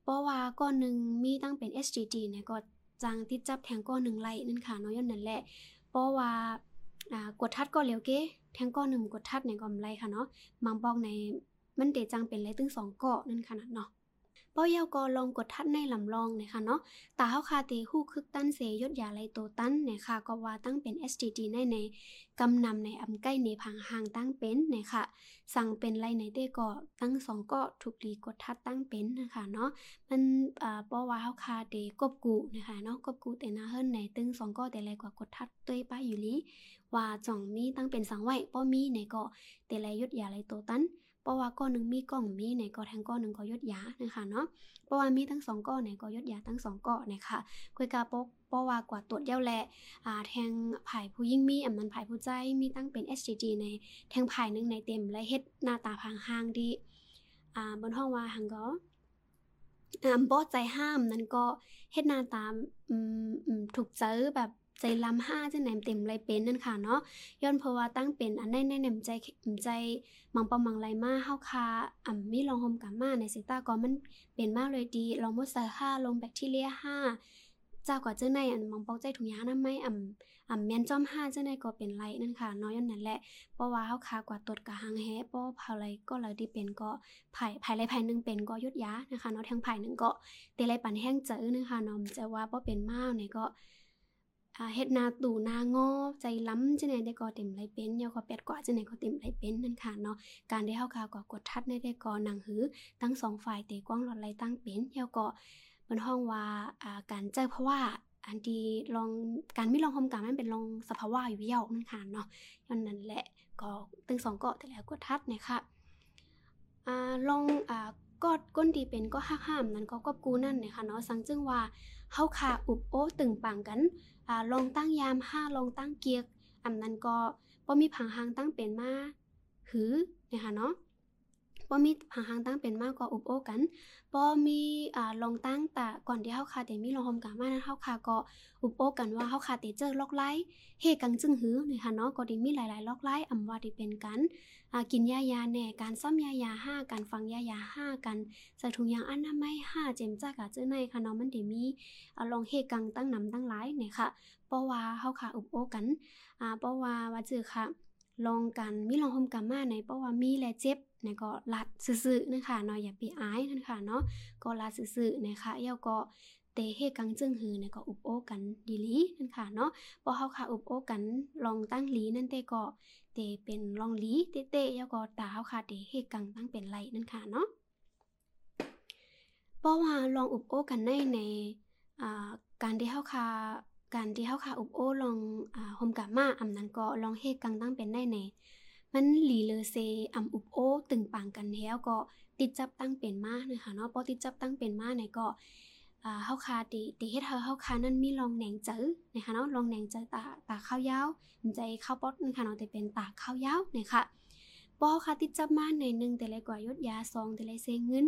เพราะว่าก้อนหนึ่งมีตั้งเป็น SGG เนี่ยก็จังที่จับแทงก้อนหนึ่งไล่นั่นค่ะเนาะย้อนนั่นแหละเพราะว่า กดทัดก็เหลียวเก้แทงก้อนหนึ่งกดทัดในกอมไรค่ะเนาะมังบอกในมันเตจังเป็นไรตึงสองเกาะนั่นขนาดเนาะ ป้อยาวก็ลองกดทัดในลำลองนะคะเนาะตาเฮาคาเตฮู้คึกตั้นเสยดยาไรโตตั้นเนี่ยค่ะก็ว่าตั้งเป็น STD ในในกำนำในอำใกล้ในพังหางตั้งเป็นเนี่ยค่ะสั่งเป็นไรในเต้ก็ตั้งสองก็ถูกลีกดทัดตั้งเป็นนะคะเนาะมันอ่าป้อว่าเฮาคาเตกบกูนะคะเนาะกบกูแต่นาเฮิรนในตึงสองก็แต่ไรกว่ากดทัดด้วยป้าอยู่ลีว่าจ่องมีตั้งเป็นสังไว้ป้อมีในก็แต่ไรยดยาไรโตตั้น เพราะว่าก้อนหนึ่งมีกล่องมีในก็แทงก้อนหนึ่งก็ยดยานะคะเนาะเพราะว่ามีทั้งสองก้อนในก็ยดยาทั้งสองก้อนนะคะคุยกาปกเพราะว่ากว่าตรวจเย้าแลอ่าแทงผายผู้ยิ่งมีอำมันผายผู้ใจมีตั้งเป็น SGG ในแทงผายหนึ่งในเต็มและเฮ็ดหน้าตาพางห้างดีอ่าบนห้องว่าหังก็อ่าบ่ใจห้ามนั้นก็เฮ็ดหน้าตาอืมถูกเจอแบบ ใจลำห้าจะแหนมเต็มไรเป็นนั่นค่ะเนาะย้อนเพราะว่าตั้งเป็นอันได้ในแหนมใจใจมังปอมังไรมาเฮาคาอ่ำมีลองโฮมกับมาในสิตาก็มันเป็นมากเลยดีลองมดใส่ห้าลงแบคทีเรียห้าเจ้าก็เจ้าในอันมังปอกใจถุงยางนำไม่อ่ำอ่ำแมนจอมห้าเจ้าในก็เป็นไรนั่นค่ะนาะย้อนนั่นแหละเพราะว่าเฮาคากว่าตดกะหังแฮเพราะเผาไรก็เลยที่เป็นก็ไผ่ไผ่ไรไผ่นึงเป็นก็ยุดยานะคะเนาะทั้งไผ่นึงก็เตะไรปันแห้งเจอนะคะเนาะจะว่าบ่เป็นมากเนี่ยก็ เฮ็ดนาตู่นางอใจล้ำจังไหนได้ก็เต็มไรเป็นยาวก็แปดกว่าจังไหนก็เต็มไรเป็นนั่นค่ะเนาะการได้เฮาคากว่ากดทัดในได้ก็หนังหือทั้งสองฝ่ายเตะกว้างหลอดไหลตั้งเป็นยาวก็เป็นห้องว่าอ่าการเจอเพราะว่าอันที่ลองการไม่ลองโฮมกามันเป็นลองสภาวะอยู่เยานั่นค่ะเนาะย้อนนั้นแหละก็ตึงสองเกาะแต่แล้วกดทัดเนี่ยค่ะอ่าลองอ่ากอดก้นดีเป็นก็ห้าห้ามนั้นก็กอบกูนั่นเนี่ยค่ะเนาะสังจึงว่าเฮาคาอุบโอตึงปังกัน ลองตั้งยามห้าลองตั้งเกียกอำนั้นก็บ่มีผังหางตั้งเป็นมาหือนะคะเนาะบ่มีผังหางตั้งเป็นมากกว่าอุบโอกันบ่มีอ่าลองตั้งแต่ก่อนที่เฮาคาแต่มีลองโฮมกามานั้นเฮาคาก็อุบโอกันว่าเฮาคาเตเจอล็อกไลเฮกังจึงหือนะคะเนาะก็ได้มีหลายๆล็อกไลอำว่าที่เป็นกัน กินยายาแน่การซ่อมยายาห้าการฟังยายาห้ากันใส่ถุงยางอันามัยห้าเจมจ้ากะเจ้าในค่ะเนาะมันได้มีลองเฮกังตั้งนำตั้งหลายเนี่ยค่ะเพราะว่าเฮาค่ะอุบโอกันอ่าเพราะว่าว่าจือค่ะ ลองกันมีลองโฮมกันมาในเพราะว่ามีและเจ็บในก็ลัดซื่อๆนะคะเนาะอย่าไปอายนั่นค่ะเนาะก็ลัดซื่อๆนะคะเยาก็ ตเฮกังจึงหือในก็อุบโอกันดีลีนั่นค่ะเนาะพอเฮาค่ะอุบโอกันลองตั้งลีนั่นเตก็เตเป็นลองลีเตเตเยาก็ตาเฮาค่ะเตเฮกังตั้งเป็นไรนั่นค่ะเนาะเพราะว่าลองอุบโอกันในในอ่าการที่เฮาค่ะการที่เฮาค่ะอุบโอลองอ่าโฮมกะมาอำนั้นก็ลองเฮกังตั้งเป็นได้ในมันหลีเลเซอำอุบโอตึงปังกันแล้วก็ติดจับตั้งเป็นมานะคะเนาะพอติดจับตั้งเป็นมาในก็ อ่าเฮาคาติติเฮ็ดเฮาเฮาคานั้นมีลองแหนงเจอนะคะเนาะลองแหนงเจอตาตาข้าวยาวใจข้าวป๊อดนะคะเนาะแต่เป็นตาข้าวยาวนะคะปอค่ะติดจับมาในหนึ่งแต่ละกว่ายดยาสองแต่ละเซงเงิน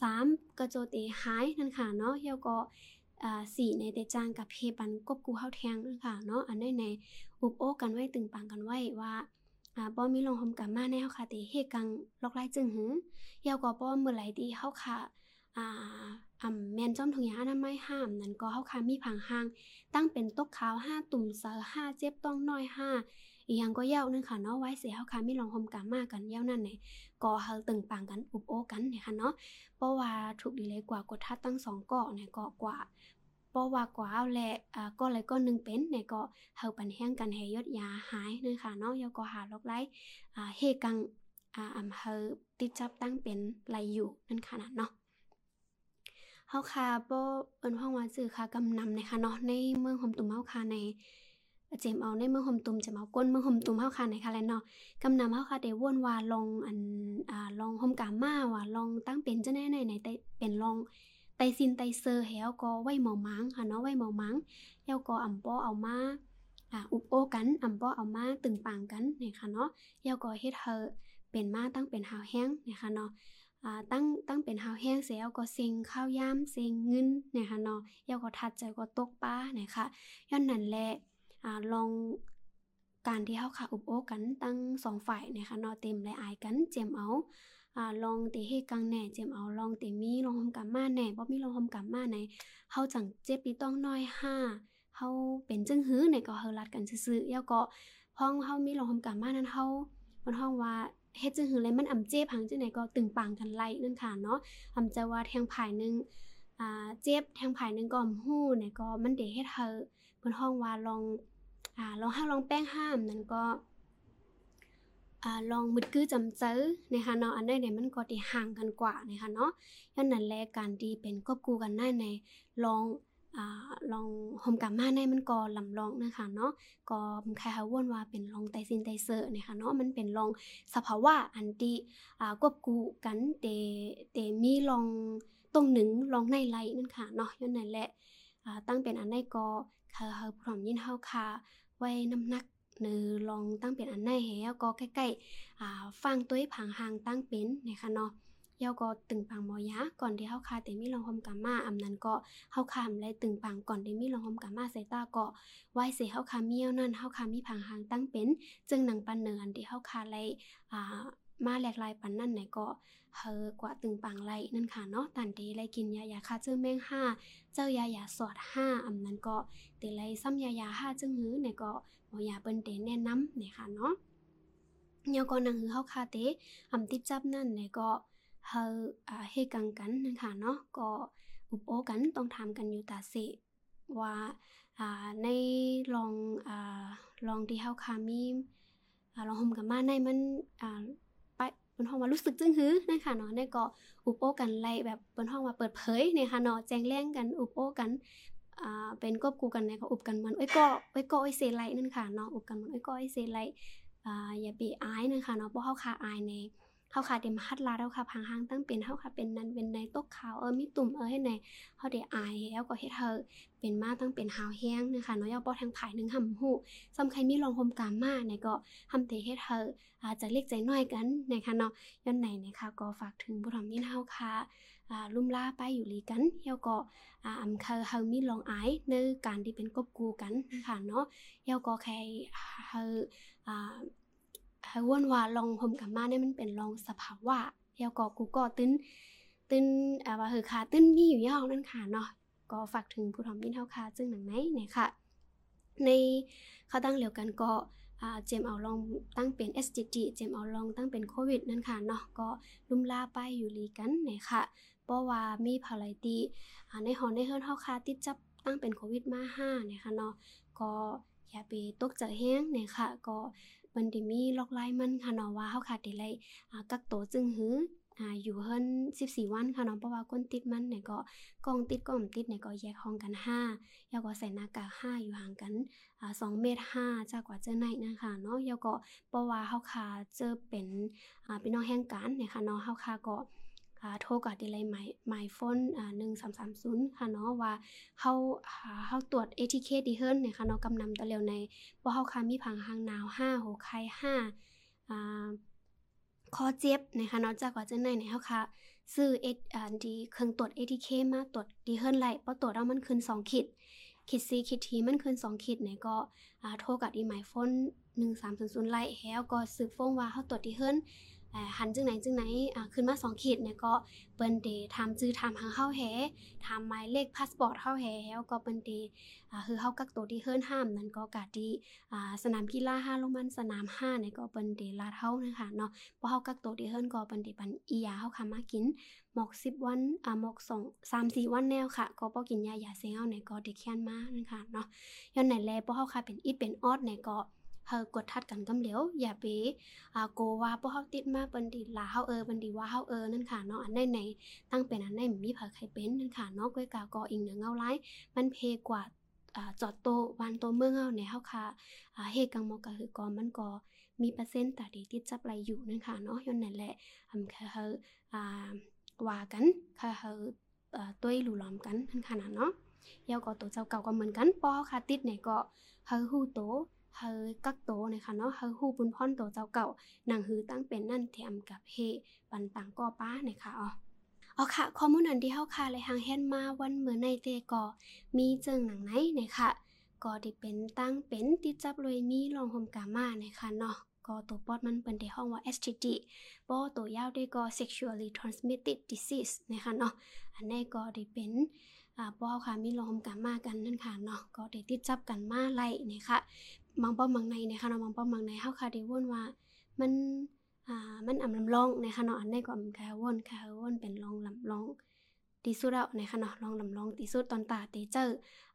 สามกระโจเตหายนั่นค่ะเนาะแล้วก็อ่าสี่ในแต่จางกับเพปันกบกูเฮาแทงนั่นค่ะเนาะอันได้ในอุบโอกันไว้ตึงปังกันไว้ว่าอ่าบ่มีลงหอมกับมาในเฮาค่ะติเฮกังลอกไล่จึงหือยวก็บ่เมื่อไหร่ที่เฮาค่ะอ่า อ่ำแมนจอมถุงยางอนามัยห้ามนั่นก็เฮาค่ะมีผังหาง ตั้งเป็นตกขาว5ตุ่มเซอ5เจ็บต้องน้อย5อีหยังก็เย้านึงค่ะเนาะไว้เสียเฮาค่ะมีลองหอมกับมากันเย้านั่นเนี่ยก็เฮาตึงปังกันอุบโอกันเนี่ยค่ะเนาะเพราะว่าถูกดีเลยกว่ากดทัดตั้งสองเกาะเนี่ยก็กว่าเพราะว่ากว่าเอาแหละอ่าก็เลยก็นึงเป็นเนี่ยก็เฮาปันแห้งกันให้ยดยาหายนึงค่ะเนาะเย้าก็หาลอกไล่อ่าเฮกังอ่าอำเฮอติดจับตั้งเป็นไหลอยู่นั่นค่ะนะเนาะ เฮาค่ะบ่เอิ้นห้องว่าซื่อค่ะกำนำนะคะเนาะ ในเมืองหอมตุ่มเฮาค่ะใน เจมเอาในเมืองหอมตุ่มจะมาก้นเมืองหอมตุ่มเฮาค่ะในค่ะแลเนาะกำนำเฮาค่ะได้วนว่าลองอันอ่าลองหอมกามาว่าลองตั้งเป็นจังได๋ในในแต่เป็นลองไตซินไตเซอร์แฮวก็ไว้หมอมังค่ะเนาะไว้หมอมังแล้วก็อำป้อเอามาอ่าอุบโอกันอำป้อเอามาตึงปังกันนะคะเนาะแล้วก็เฮ็ดเฮอเป็นมาตั้งเป็นหาวแห้งนะคะเนาะ ตั้งตั้งเป็นหาวแห้งเสียก็เซ็งข้าวยามเซ็งเงินนะคะเนาะแล้วก็ทัดใจก็ตกป้านะคะย้อนนั้นแหละลองการที่เฮาค่ะอุบโอกันตั้งสองฝ่ายนะคะเนาะเต็มและอายกันเจมเอาอ่าลองติเฮ็ดกังแหน่เจมเอาลองเติมีลองหอมกำมาแหน่บ่มีลองหอมกำมาไหนเฮาจังเจ็บปีต้องน้อยห้าเฮาเป็นจึงหื้อไหนก็เฮารัดกันซื่อๆแล้วก็พ้องเฮามีลองหอมกำมานั้นเฮาเพิ่นฮ้องว่า เฮ็ดจึงหือเลยมันอำเจ็บหังจังไหนก็ตึงปังกันไล่นั่นค่ะเนาะอำจะว่าแทงภายนึงอ่าเจ็บแทงภายนึงก็อำฮู้ไหนก็มันได้เฮ็ดเฮาเพิ่นฮ้องว่าลองอ่าลองห้าลองแป้งห้ามนั่นก็อ่าลองมึดกื้อจำเจอนะคะเนาะอันใดเนี่ยมันก็ที่ห่างกันกว่านะคะเนาะยันนั้นแลการที่เป็นกบกูกันได้ในลอง ลองหอมกับมาในมันก็ลำลองนะคะเนาะก็ใครหาวนว่าเป็นลองไตซินไตเซอร์นะคะเนาะมันเป็นลองสภาวะอันที่อ่ากบกูกันเตเตมีลองตรงหนึ่งลองในไหลนั่นค่ะเนาะยันนั้นแหละตั้งเป็นอันใดก็เฮาเฮาพร้อมยินเฮาค่ะไว้น้ำหนักเนือลองตั้งเป็นอันไหนแฮวก็ใกล้ๆอ่าฟังตัวผังหางตั้งเป็นนะคะเนาะ เยาก็ตึงปังมอยะก่อนที่เฮาคาเตมีลองหอมกามาอำนั้นก็เฮาคามเลยตึงปังก่อนที่มีลองหอมกามาใส่ตาก็ไว้เสเฮาคามีเยวนั้นเฮาคามีผังหางตั้งเป็น จึงหนังปันเนินที่เฮาคาเลอ่ามาแหลกลายปันนั่นไหนก็เฮอกว่าตึงปังไลนั่นค่ะเนาะตันเดเลกินยายาคาเจ้าแมงห้าเจ้ายายาสอดห้าอำนั้นก็เตเลซ้ำยายาห้าจึงหื้อไหนก็หมอยาเปิ้นเตแนะนำเนี่ยค่ะเนาะเยาก็นังหือเฮาคาเตอำติดจับนั่นเนี่ยก็ เฮาอ่าเฮกังกันนะคะเนาะก็อุปโอกันต้องทำกันอยู่ตาสิว่าอ่าในลองอ่าลองที่เฮาคามีอ่าลองห่มกับมาในมันอ่าไปเปิ้นฮ้องว่ารู้สึกจึงหื้อนะคะเนาะในก็อุปโอกันไล่แบบเปิ้นฮ้องว่าเปิดเผยเนี่ยค่ะเนาะแจ้งแรงกันอุปโอกันอ่าเป็นกบกูกันในก็อุบกันมันเอ้ยก็เอ้ยก็เอ้ยเซไลนั่นค่ะเนาะอุบกันมันเอ้ยก็เอ้ยเซไลอ่าอย่าไอายนั่นค่ะเนาะบ่เฮาคาอายใน เฮาคาเต็มฮัดลาเฮาคาพังหางตั้งเป็นเฮาคาเป็นนั้นเป็นในตกขาวเออมีตุ่มเออให้ในเฮาได้อายแล้วก็เฮ็ดเฮาเป็นมาตั้งเป็นหาวแห้งนะคะเนาะอย่าบ่ทางภายนึงหำฮู้สำใครมีลองหมกามมาในก็ทำเตเฮ็ดเฮาอาจจะเล็กใจน้อยกันนะคะเนาะย้อนไหนนะคะก็ฝากถึงผู้ทำยินเฮาค่ะอ่าลุ่มลาไปอยู่ลีกันแล้วก็อ่าอำเคอเฮามีลองอายในการที่เป็นกบกูกันนะคะเนาะเยาก็แค่เฮา อ่าเฮาวนว่าลองห่มกับมาเนี่ยมันเป็นลองสภาวะเยาก็กูก็ตื้นตื้นอ่าว่าเฮอค่ะตื้นมีอยู่ยาวนั่นค่ะเนาะก็ฝากถึงผู้ทอมยินเฮาค่ะจึงหนังไหนเนี่ยค่ะ ในเขาตั้งเหลียวกันก็เจมเอาลองตั้งเป็น SGG เจมเอาลองตั้งเป็นโควิดนั่นค่ะเนาะก็ลุ่มล่าไปอยู่ลีกันเนี่ยค่ะเพราะว่ามีภารตีในหอในเฮือนเฮาคาติดจับตั้งเป็นโควิดมา5เนี่ยค่ะเนาะก็อย่าไปตกใจแฮงเนี่ยค่ะ ก็ มันได้มีล็อกไลน์มันค่ะเนาะว่าเฮาคาได้ไล่กักตัวจึงหืออ่าอยู่เฮิรน14 วันค่ะเนาะเพราะว่าคนติดมันเนี่ยก็กองติดก็บ่ติดเนี่ยก็แยกห้องกัน5แล้วก็ใส่หน้ากาก5อยู่ห่างกันอ่า2เมตร5จากกว่าเจอไหนนะคะเนาะแล้วก็เพราะว่าเฮาคาเจอเป็นอ่าพี่น้องแห่งกันเนี่ยค่ะเนาะเฮาคาก็ โทรกับดีเลยหมายหมายโฟนอ่า1330ค่ะเนาะว่าเฮาอ่าเฮาตรวจ ATK ดีเฮิร์นเนี่ยค่ะเนาะกำนำตะเลียวในบ่เฮาค่ะมีผังหางหนาว5หัวไข้5อ่าคอเจ็บนะคะเนาะจากว่าจังได๋เนี่ยเฮาค่ะซื้อเออ่าดีเครื่องตรวจ ATK มาตรวจดีเฮิร์นไล่บ่ตรวจแล้วมันขึ้น2ขีดขีด C ขีด T มันขึ้น2ขีดเนี่ยก็โทรกับอีหมายโฟน1300ไล่แล้วก็สืบฟ้องว่าเฮาตรวจที่เฮิร์น หันจึงไหนจึงไหนขึ้นมา2ขีดเนี่ยก็เปิ้นเดถามชื่อถาหางเฮาแฮถาหมายเลขพาสปอร์ตเฮาแฮแล้วก็เปิ้นเดอ่าคือเฮากักตัวที่เฮิรนห้ามนั่นก็กะที่อ่าสนามกีฬาห้าโรงพยาบาลสนามห้าเนี่ยก็เปิ้นเดลาดเฮานะคะเนาะพอเฮากักตัวที่เฮิรนก็เปิ้นเดปันอียาเฮาค่ะมากินหมอกสิบวันอ่าหมอกสองสามสี่วันแนวค่ะ ก็ป้อกินยายาเซงเอาไหนก็เด็กแค้นมานะคะเนาะย้อนไหนแลป้อเฮาค่ะเป็นอีดเป็นออดไหนก็ เฮากดทัดกันกำเหลียวอย่าไปอ่าโกว่าป้อเฮาติดมาเปันดีลาเฮาเออเปันดีว่าเฮาเออนั่นค่ะเนาะอันใดไหนตั้งเป็นอันใดมีเผาใครเป็นนั่นค่ะเนาะก้อยกาก็อิงเหนือเงาไลมันเพกว่าอ่าจอดโตวันโตเมืองเฮาในเฮาค่ะอ่าเฮกังมอกก็คือก็มันก็มีเปอร์เซ็นต์ตาดีติดจับไหลอยู่นั่นค่ะเนาะย้อนไหนแหละอำค่ะเฮาอ่าว่ากันค่ะเฮาอ่อตุ้ยหลู่หลอมกันนั่นค่ะนะเนาะยาวก็ตัวเจ้าเก่าก็เหมือนกันปอค่ะติดเนี่ยก็เฮาฮู้โต เฮากักโตนะคะเนาะเฮาฮู้บุญพรโตเจ้าเก่าหนังหือตั้งเป็นนั่นเทียมกับเฮปันต่างก็ป้าเนี่ยค่ะอ๋ออ๋อค่ะข้อมูลอันที่เฮาค่ะเลยหางเฮ็ดมาวันเมื่อในเตก็มีเจิงหนังไหนเนี่ยค่ะก็ที่เป็นตั้งเป็นติดจับเลยมีรองหมกามานะคะเนาะก็ตัวปอดมันเป็นที่ห้องว่า STD ปอตัวยาวได้ก็ sexually transmitted disease นะคะเนาะอันนี้ก็ได้เป็นอ่าปอค่ะมีลมกันมากันนั่นค่ะเนาะก็ได้ติดจับกันมาไล่นี่ค่ะ บางป้อมบางในนะคะเนาะบางป้อมบางในเฮาค่ะได้วนว่า มันอ่ามันอำลำลองนะคะเนาะอันนี้ก็อำค่ะวนค่ะวนเป็นลองลำลองที่สุดแล้วนะคะเนาะลองลำลองที่สุดตอนตาเตเจอ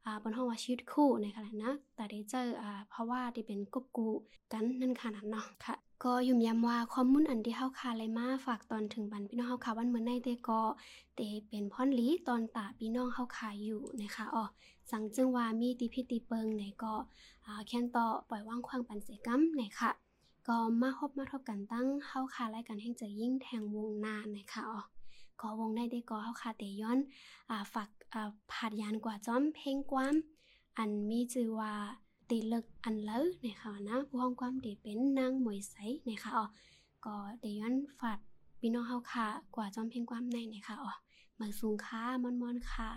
อ่าบนห้องว่าชีวิตคู่นะคะนะตาเตเจออ่าเพราะว่าที่เป็นกบกูกันนั่นค่ะนั่นเนาะค่ะ ก็ยุ่มย้ำว่าข้อมูลอันที่เฮาคาเลยมาฝากตอนถึงบันพี่น้องเฮาคาวันเมื่อในเตก็เตเป็นพ่อนลีตอนตาพี่น้องเฮาคาอยู่นะคะอ๋อสังจึงว่ามีติพิติเปิงไหนก็อ่าแค้นต่อปล่อยว่างควางปันเสกรรมไหนค่ะ ก็มาพบมาทบกันตั้งเฮาคารายการแห่งจะยิ่งแทงวงนานะคะอ๋อก็วงในเตก็เฮาคาเตย้อนอ่าฝากอ่าผาดยานกว่าจ้อมเพลงความ อันมีชื่อว่า ตีเลิกอันเลอนะคะนะผู้ห้องความเดเป็นนางมวยใสนะคะอ๋อก็เดย้อนฝาดพี่น้องเฮาค่ะ กว่าจอมเพ่งความในนะคะอ๋อมาสูงค่ะมอนมอนๆค่ะ